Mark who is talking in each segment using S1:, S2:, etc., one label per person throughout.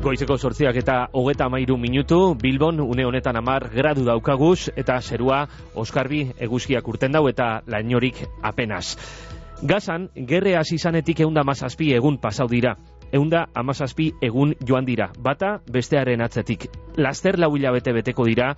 S1: Goizeko sortziak eta hogeta mairu minutu, Bilbon une honetan amar gradu daukaguz eta zerua Oskarbi eguzkiak urten dau eta lainorik apenas. Gazan, gerre hasi izanetik eunda mazazpi egun pasau dira. Eunda amazazpi egun joan dira. Bata bestearen atzetik. Laster lau hilabete beteko dira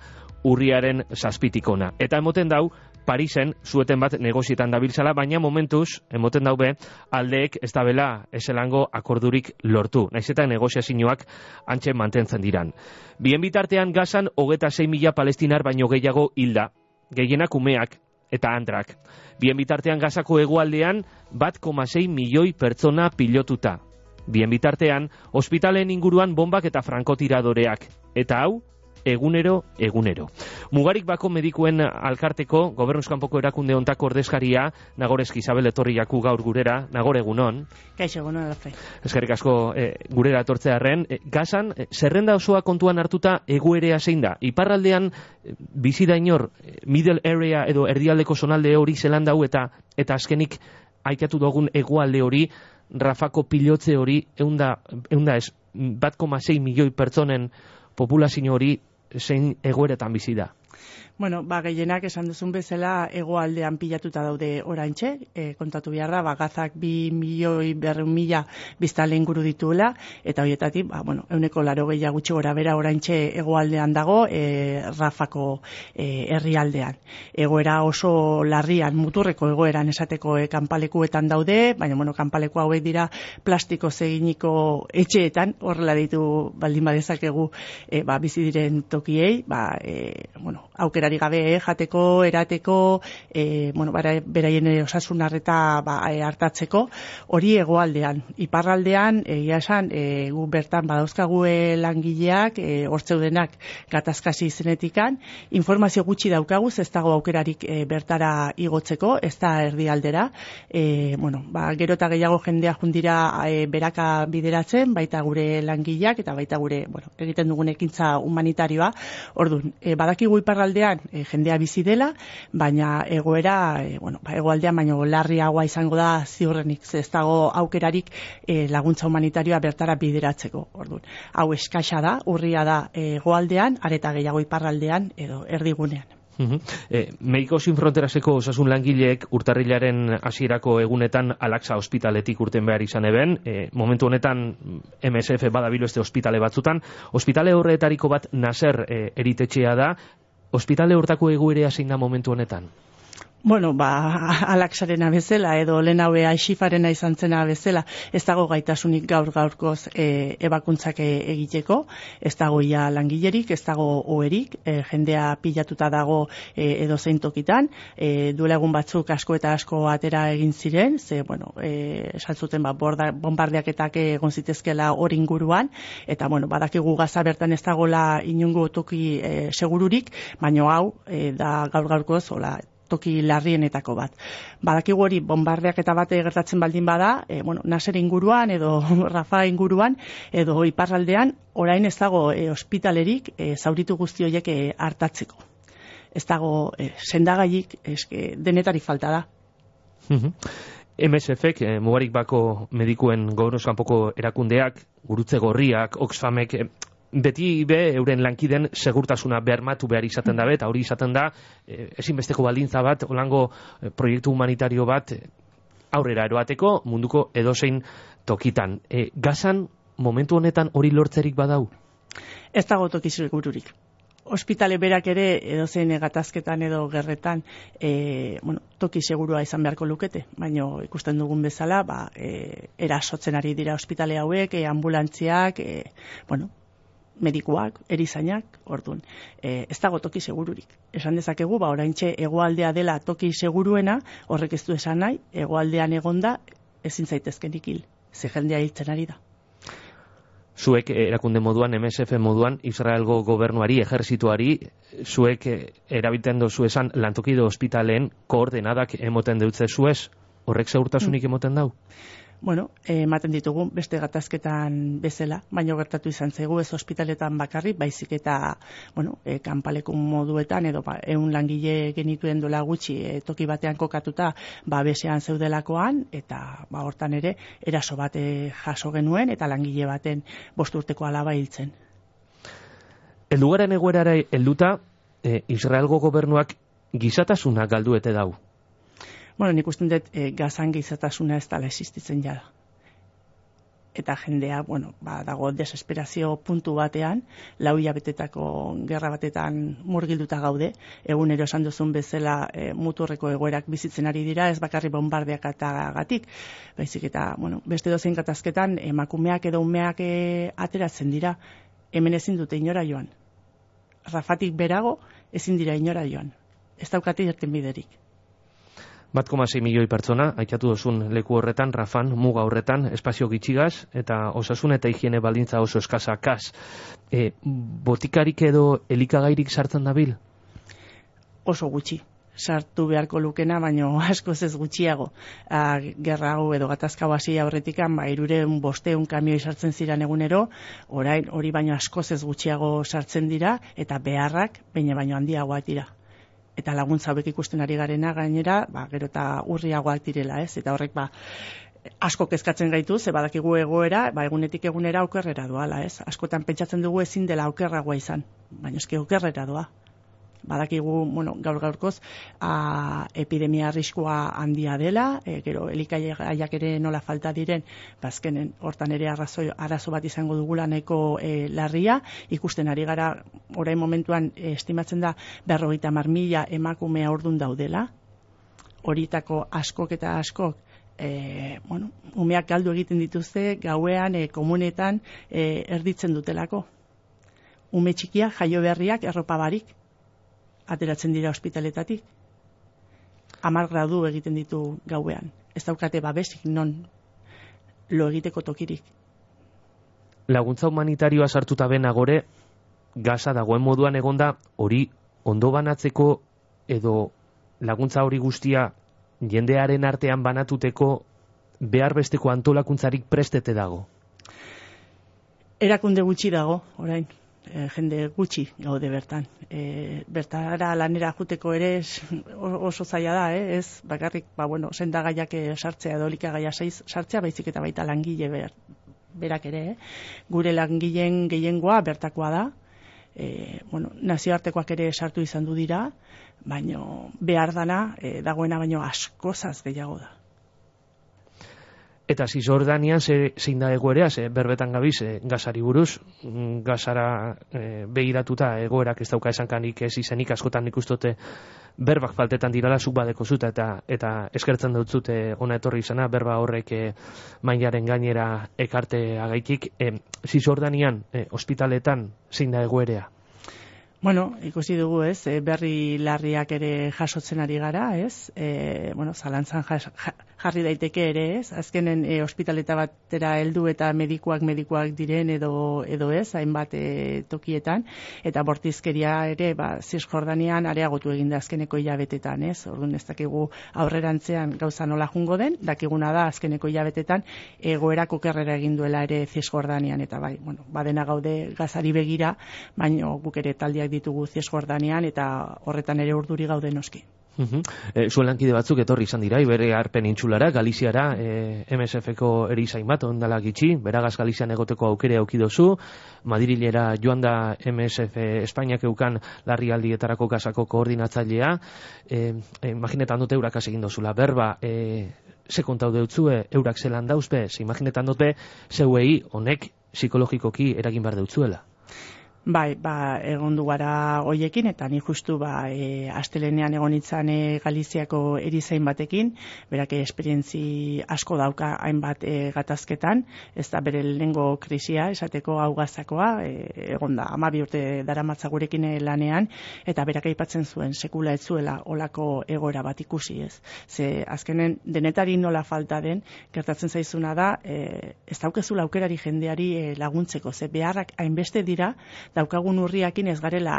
S1: urriaren zazpitikona. Eta emoten dau, Parisen zueten bat negozietan dabiltzala, baina momentuz, emoten daube, aldeek ez da bela eselango akordurik lortu. Naiz eta negoziazioak antxe mantentzen diran. Bien bitartean gazan, hogeta 6 mila palestinar baino gehiago hilda. Gehienak umeak eta andrak. Bien bitartean gazako egualdean, bat 6 milioi pertsona pilotuta. Bien bitartean, ospitalen inguruan bombak eta frankotiradoreak. Eta hau, egunero, egunero. Mugarik bako medikuen alkarteko, gobernuzkanpoko erakunde ontako ordezkaria, nagorezki Isabel etorri jaku gaur gurera, nagore egunon.
S2: Kaixo, egunon, alafe.
S1: Ezkerrik asko e, gurera etortzearen. E, gazan, e, zerrenda osoa kontuan hartuta eguerea zein da. Iparraldean, e, bizi da inor, middle area edo erdialdeko zonalde hori zelan dau eta eta azkenik aikatu dugun egualde hori, Rafako pilotze hori, eunda, eunda ez, bat koma milioi pertsonen populazio hori zein egoeretan bizi da.
S2: Bueno, ba, gehienak esan duzun bezala egoaldean pilatuta daude oraintxe, e, kontatu behar da, ba, gazak bi milioi berreun mila biztale inguru dituela, eta horietatik, ba, bueno, euneko laro gehiago gutxi gora bera oraintxe egoaldean dago, e, rafako e, herrialdean. Egoera oso larrian, muturreko egoeran esateko e, kanpalekuetan daude, baina, bueno, kanpaleku hauek dira plastiko zeginiko etxeetan, horrela ditu baldin badezakegu e, ba, bizi diren tokiei, ba, e, bueno, aukerari gabe eh, jateko, erateko, e, bueno, beraien osasun harreta ba, hartatzeko, hori egoaldean. Iparraldean, egia esan, e, gu bertan badauzkagu langileak, e, hortzeudenak gatazkasi izenetikan, informazio gutxi daukaguz, ez dago aukerarik e, bertara igotzeko, ez da erdialdera. E, bueno, ba, gero eta gehiago jendea jundira e, beraka bideratzen, baita gure langileak, eta baita gure, bueno, egiten dugun ekintza humanitarioa. Orduan, e, badakigu iparraldean e, jendea bizi dela, baina egoera, e, bueno, ba, egoaldean baino larriagoa izango da ziurrenik, ez dago aukerarik e, laguntza humanitarioa bertara bideratzeko. Orduan, hau eskaxa da, urria da egoaldean, areta gehiago iparraldean edo erdigunean.
S1: Uh Mediko Sin Fronteraseko osasun langileek urtarrilaren hasierako egunetan Alaxa ospitaletik urten behar izan eben, e, momentu honetan MSF badabilo este ospitale batzutan, ospitale horretariko bat Naser e, eritetxea da, ospitale hortako egoerea zein da momentu honetan?
S2: Bueno, ba, alaksarena bezala, edo lehen haue aixifarena izan zena bezala, ez dago gaitasunik gaur gaurkoz e, ebakuntzak e, egiteko, ez dago ia langilerik, ez dago oerik, e, jendea pilatuta dago e, edo zein tokitan, e, duela egun batzuk asko eta asko atera egin ziren, ze, bueno, e, saltzuten ba, borda, bombardeaketak egon zitezkela hori inguruan, eta, bueno, badakigu gaza bertan ez dagoela inungo toki e, segururik, baino hau, e, da gaur gaurkoz, hola, toki larrienetako bat. Badakigu hori bombardeak eta bate gertatzen baldin bada, e, bueno, naser inguruan edo rafa inguruan edo iparraldean, orain ez dago e, ospitalerik e, zauritu guzti horiek e, hartatzeko. Ez dago e, sendagaiik eske, denetari falta da.
S1: MSFek, e, mugarik bako medikuen gobernuzkanpoko erakundeak, gurutze gorriak, Oxfamek, beti be euren lankiden segurtasuna bermatu behar izaten da eta hori izaten da e, ezinbesteko baldintza bat olango e, proiektu humanitario bat e, aurrera eroateko munduko edozein tokitan. E, gazan momentu honetan hori lortzerik badau?
S2: Ez dago toki segururik. Ospitale berak ere edozein gatazketan edo gerretan e, bueno, toki segurua izan beharko lukete, baina ikusten dugun bezala, ba, e, erasotzen ari dira ospitale hauek, e, ambulantziak, e, bueno, medikuak, erizainak, orduan, e, ez dago toki segururik. Esan dezakegu, ba, oraintxe egoaldea dela toki seguruena, horrek ez du esan nahi, egoaldean egonda, ezin zaitezkenik hil, ze jendea hiltzen ari da.
S1: Zuek erakunde moduan, MSF moduan, Israelgo gobernuari, ejerzituari, zuek erabiten dozu esan lantokido ospitalen koordenadak emoten deutze zuez, horrek segurtasunik mm. emoten dau?
S2: Bueno, ematen ditugu beste gatazketan bezala, baino gertatu izan zaigu ez ospitaletan bakarri, baizik eta, bueno, e, kanpalekun moduetan edo ba, eun langile genituen dola gutxi e, toki batean kokatuta ba besean zeudelakoan eta ba hortan ere eraso bate jaso genuen eta langile baten bost urteko alaba hiltzen.
S1: Eldugaren egoerara helduta, e, Israelgo gobernuak gizatasuna galdu ete dau.
S2: Bueno, nik uste dut e, gazan gizatasuna ez dala existitzen jada. Eta jendea, bueno, ba, dago desesperazio puntu batean, lau betetako gerra batetan murgilduta gaude, egunero esan duzun bezala e, muturreko egoerak bizitzen ari dira, ez bakarri bombardeak eta gatik. Baizik eta, bueno, beste dozein katazketan, emakumeak edo umeak e, ateratzen dira, hemen ezin dute inora joan. Rafatik berago, ezin dira inora joan. Ez daukate irten biderik.
S1: Bat komasei milioi pertsona, aikatu dozun leku horretan, Rafan, muga horretan, espazio gitxigaz, eta osasun eta higiene baldintza oso eskasa kas. E, botikarik edo elikagairik sartzen dabil?
S2: Oso gutxi. Sartu beharko lukena, baino askoz ez gutxiago. A, gerra hau edo gatazka hasi aurretikan, ba, irureun bosteun kamioi sartzen ziren egunero, orain hori baino askoz ez gutxiago sartzen dira, eta beharrak, baina baino handiagoa dira eta laguntza hauek ikusten ari garena gainera, ba, gero eta urriagoak direla, ez? Eta horrek ba asko kezkatzen gaitu, ze badakigu egoera, ba egunetik egunera aukerrera doala, ez? Askotan pentsatzen dugu ezin dela aukerragoa izan, baina eske aukerrera doa badakigu, bueno, gaur gaurkoz, a, epidemia arriskua handia dela, e, gero elikaiak ere nola falta diren, bazkenen ba, hortan ere arrazo, arazo bat izango dugula nahiko e, larria, ikusten ari gara, orain momentuan estimatzen da, berrogeita mar mila emakumea ordun daudela, horietako askok eta askok, e, bueno, umeak galdu egiten dituzte, gauean, e, komunetan, e, erditzen dutelako. Ume txikia, jaio berriak, erropa barik, ateratzen dira ospitaletatik. Amar gradu egiten ditu gauean. Ez daukate babesik non lo egiteko tokirik.
S1: Laguntza humanitarioa sartuta bena gore, gaza dagoen moduan egonda hori ondo banatzeko edo laguntza hori guztia jendearen artean banatuteko behar besteko antolakuntzarik prestete dago.
S2: Erakunde gutxi dago, orain e, jende gutxi gaude bertan. E, bertara lanera juteko ere oso zaila da, eh? ez bakarrik, ba, bueno, senda gaiak sartzea edo gaia sartzea, baizik eta baita langile ber, berak ere, eh? gure langileen gehiengoa bertakoa da, e, bueno, nazioartekoak ere sartu izan du dira, baino behar dana, e, dagoena baino askozaz gehiago da.
S1: Eta Zizordanian ze, zein da egoerea, ze berbetan gabiz, e, gazari buruz, mm, gazara e, begiratuta egoerak ez dauka esankanik ez izenik askotan ikustote berbak faltetan dirala zuk badeko zuta eta eta eskertzen dut zute ona etorri izana, berba horrek e, mainaren gainera ekarte agaitik. E, Zizordanian, e, ospitaletan, zein da egoerea?
S2: Bueno, ikusi dugu, ez, e, berri larriak ere jasotzen ari gara, ez, e, bueno, zalantzan jarri daiteke ere, ez, azkenen e, ospitaleta batera heldu eta medikuak medikuak diren edo edo ez, hainbat e, tokietan, eta bortizkeria ere, ba, Cisjordanian areagotu egin da azkeneko hilabetetan, ez, orduan ez dakigu aurrerantzean gauza nola jungo den, dakiguna da azkeneko hilabetetan egoerako kerrera egin duela ere Cisjordanian, eta bai, bueno, badena gaude gazari begira, baino guk ere taldiak ditugu Cisjordanean eta horretan ere urduri gaude noski.
S1: Uh -huh. e, zuen lankide batzuk etorri izan dira, ibere arpen intxulara, Galiziara, e, MSF-ko erizain bat, ondala gitxi, beragaz Galizian egoteko aukere aukidozu, Madirilera joan da MSF Espainiak eukan larri aldietarako kasako koordinatzailea, e, e, imaginetan dute eurak egin dozula, berba, e, ze kontau deutzue, eurak zelan dauzpe, ze imaginetan dute zeuei honek psikologikoki eragin behar deutzuela.
S2: Bai, ba, egon du gara hoiekin, eta ni justu ba, e, astelenean egon itzan e, Galiziako erizain batekin, berak esperientzi asko dauka hainbat e, gatazketan, ez da bere lehengo krisia, esateko hau gazakoa, e, egon da, ama urte dara gurekin lanean, eta berak aipatzen zuen, sekula ez zuela olako egoera bat ikusi ez. Ze azkenen denetari nola falta den, gertatzen zaizuna da, e, ez daukezula aukerari jendeari e, laguntzeko, ze beharrak hainbeste dira, daukagun urriakin ez garela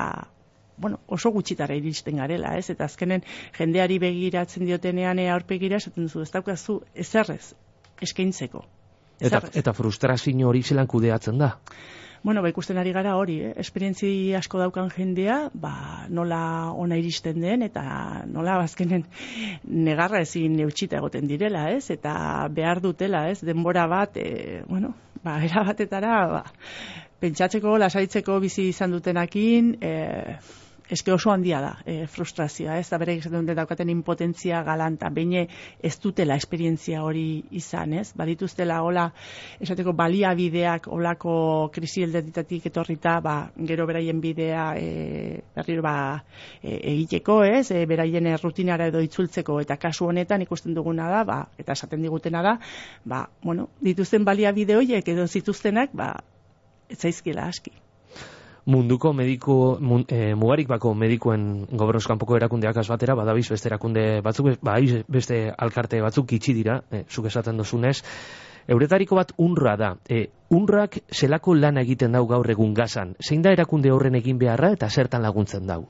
S2: bueno, oso gutxitara iristen garela, ez? Eta azkenen jendeari begiratzen diotenean aurpegira esaten zu, ez daukazu ezerrez eskaintzeko.
S1: Eta, eta frustrazio hori zelan kudeatzen da?
S2: Bueno, ba, ikusten ari gara hori, eh? esperientzi asko daukan jendea, ba, nola ona iristen den, eta nola bazkenen negarra ezin neutxita egoten direla, ez? Eta behar dutela, ez? Denbora bat, e, bueno, ba, erabatetara, ba, pentsatzeko, lasaitzeko bizi izan dutenakin, e, eske oso handia da e, frustrazioa, ez da bere dut daukaten impotentzia galanta, baina ez dutela esperientzia hori izan, ez? Badituztela hola, esateko baliabideak olako krisi eldetitatik etorrita, ba, gero beraien bidea e, berriro ba, e, egiteko, ez? E, beraien rutinara edo itzultzeko, eta kasu honetan ikusten duguna da, ba, eta esaten digutena da, ba, bueno, dituzten baliabide horiek edo zituztenak, ba, ez aski
S1: munduko mediku mun, e, mugarik bako medikuen gobernuzkanpoko erakundeak azbatera, badabiz beste erakunde batzuk, bai beste alkarte batzuk itxi dira, e, zuk esaten dozunez, Euretariko bat unra da. E, unrak zelako lan egiten dau gaur egun gazan. Zein da erakunde horren egin beharra eta zertan laguntzen dau?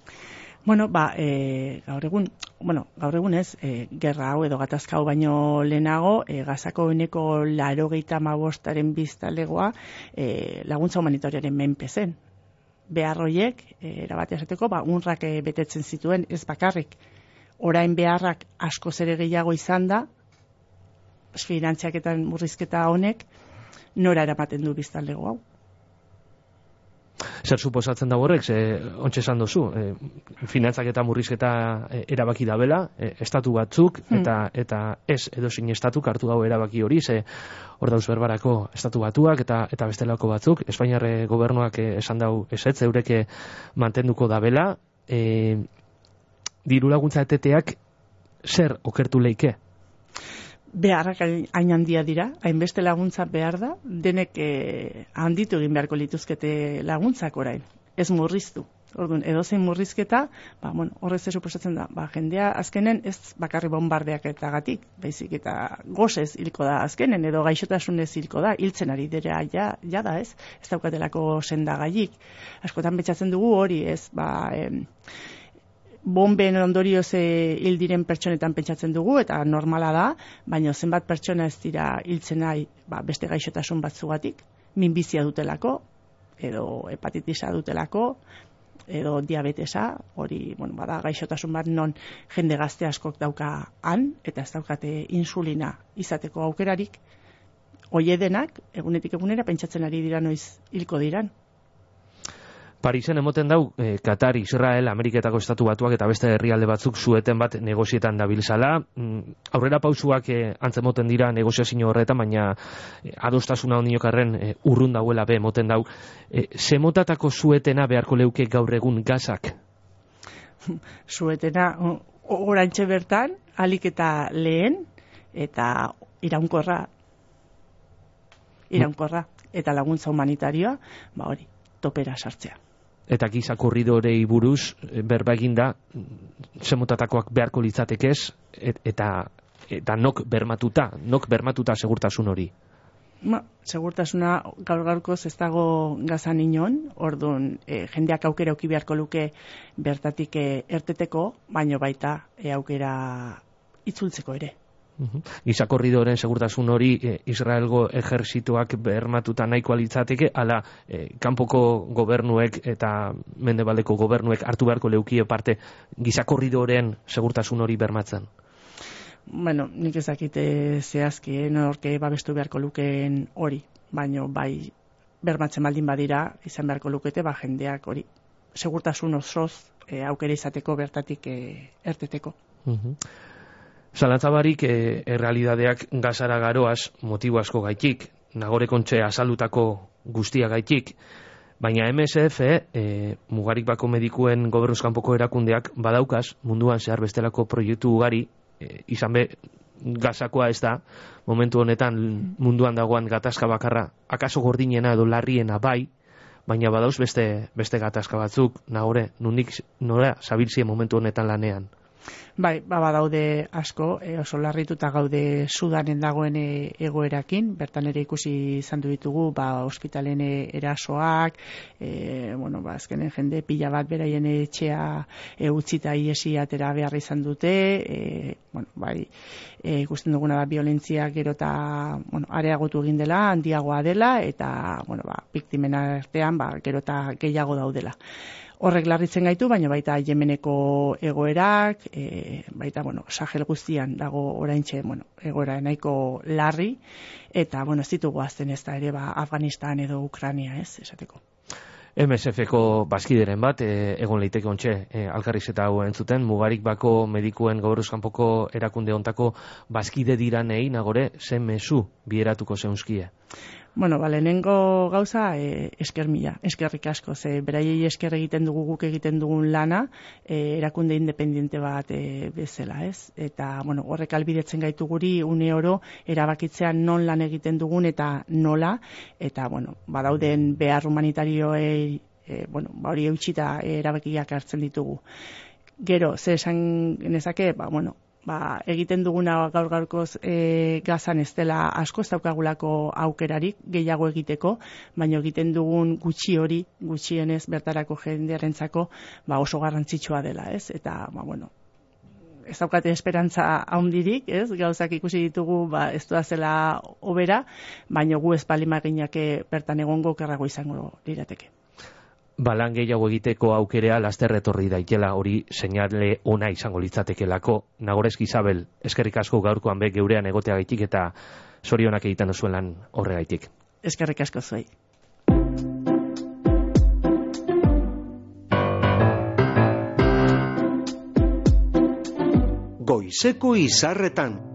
S2: Bueno, ba, e, gaur egun, bueno, gaur egun ez, e, gerra hau edo gatazka hau baino lehenago, e, gazako beneko laro geita mabostaren biztalegoa e, laguntza humanitoriaren menpezen beharroiek, e, erabatea esateko, ba, unrak betetzen zituen, ez bakarrik, orain beharrak asko zere gehiago izan da, finantziaketan murrizketa honek, nora eramaten du biztanlego hau.
S1: Zer suposatzen da horrek, ze ontsa esan dozu, e, finantzak eta murrizketa e, erabaki dabela, e, estatu batzuk, hmm. eta eta ez edo sin estatu hartu gau erabaki hori, ze hor dauz berbarako estatu batuak eta eta bestelako batzuk, Espainiarre gobernuak e, esan dau esetz, eureke mantenduko dabela, e, diru laguntza eteteak zer okertu leike?
S2: Beharrak hain handia dira, hainbeste laguntza behar da, denek eh, handitu egin beharko lituzkete laguntzak orain, ez murriztu. Orduan, edozein murrizketa, ba, bueno, horrez ez suposatzen da, ba, jendea azkenen ez bakarri bombardeak eta gatik, baizik eta gozez hilko da azkenen, edo gaixotasunez hilko da, hiltzen ari dira ja, ja da ez, ez daukatelako senda gaiik. Askotan betxatzen dugu hori ez, ba, em, bomben ondorioz e, hil diren pertsonetan pentsatzen dugu eta normala da, baina zenbat pertsona ez dira hiltzen nahi ba, beste gaixotasun batzugatik, minbizia dutelako, edo hepatitisa dutelako, edo diabetesa, hori, bueno, bada gaixotasun bat non jende gazte askok dauka han, eta ez daukate insulina izateko aukerarik, hoie denak, egunetik egunera, pentsatzen ari dira noiz hilko diran.
S1: Parisen emoten dau, e, Katar, Israel, Ameriketako estatu batuak eta beste herrialde batzuk zueten bat negozietan dabilzala. Mm, aurrera pausuak e, antzemoten dira negoziazio horretan, baina e, adostasuna honiokarren e, urrun dauela be emoten dau. E, zemotatako zuetena beharko leuke gaur egun gazak?
S2: Zuetena, orantxe bertan, alik eta lehen, eta iraunkorra. Iraunkorra. Eta laguntza humanitarioa, ba hori, topera sartzea
S1: eta giza korridorei buruz eh, berba eginda semotatakoak beharko litzatekez eta eta nok bermatuta, nok bermatuta segurtasun hori.
S2: Ma, segurtasuna gaur gaurkoz ez dago gazan inon, orduan e, jendeak aukera auki beharko luke bertatik e, erteteko, baino baita e, aukera itzultzeko ere.
S1: Giza korridoren segurtasun hori e, Israelgo ejerzituak bermatuta nahiko alitzateke, ala e, kanpoko gobernuek eta mendebaldeko gobernuek hartu beharko leukie parte giza korridoren segurtasun hori bermatzen?
S2: Bueno, nik ezakite zehazki, eh, norke babestu beharko lukeen hori, baino bai bermatzen baldin badira, izan beharko lukete, ba jendeak hori, segurtasun osoz e, aukera izateko bertatik e, erteteko.
S1: Zalantzabarik e, errealidadeak gazara garoaz motibo asko gaitik, nagore kontxe azalutako guztia gaitik, baina MSF, e, eh, mugarik bako medikuen gobernuzkanpoko erakundeak badaukaz, munduan zehar bestelako proiektu ugari, e, izan be, gazakoa ez da, momentu honetan munduan dagoan gatazka bakarra, akaso gordinena edo larriena bai, baina badauz beste, beste gatazka batzuk, nagore, nundik nora zabiltzien momentu honetan lanean.
S2: Bai, ba, daude asko, e, oso larrituta gaude sudanen dagoen e, egoerakin, bertan ere ikusi izan du ditugu, ba, ospitalen e, erasoak, e, bueno, ba, azkenen jende pila bat beraien etxea e, utzita iesi atera behar izan dute, e, bueno, bai, e, ikusten duguna da violentzia gero eta, bueno, areagotu egin dela, handiagoa dela, eta, bueno, ba, biktimena artean, ba, gero eta gehiago daudela horrek larritzen gaitu, baina baita Yemeneko egoerak, e, baita, bueno, Sahel guztian dago oraintxe, bueno, egoera nahiko larri, eta, bueno, ez ditugu azten ez da ere, ba, Afganistan edo Ukrania, ez, esateko.
S1: MSF-ko baskideren bat, e, egon leiteke ontxe, e, alkarriz eta hau entzuten, mugarik bako medikuen gauruzkanpoko erakunde ontako baskide diranei, nagore, zen mesu bieratuko zeunzkie?
S2: Bueno, ba, lehenengo gauza e, esker mila, eskerrik asko, ze beraiei esker egiten dugu guk egiten dugun lana, e, erakunde independiente bat e, bezala, ez? Eta, bueno, horrek albidetzen gaitu guri, une oro, erabakitzea non lan egiten dugun eta nola, eta, bueno, badauden behar humanitarioei, e, bueno, ba, hori eutxita erabakiak hartzen ditugu. Gero, ze esan nezake, ba, bueno, ba, egiten duguna gaur gaurkoz e, gazan ez dela asko ez daukagulako aukerarik gehiago egiteko, baina egiten dugun gutxi hori, gutxienez bertarako jendearentzako ba, oso garrantzitsua dela, ez? Eta, ba, bueno, ez daukate esperantza haundirik, ez? Gauzak ikusi ditugu, ba, ez da zela obera, baina gu ez palimaginak bertan egongo kerrago izango lirateke
S1: balan gehiago egiteko aukerea lasterretorri daitela hori seinale ona izango litzatekelako nagorezki Isabel eskerrik asko gaurkoan be geurean egotea gaitik eta sorionak egiten duzuen lan horregaitik
S2: eskerrik asko zuei.
S3: Goizeko izarretan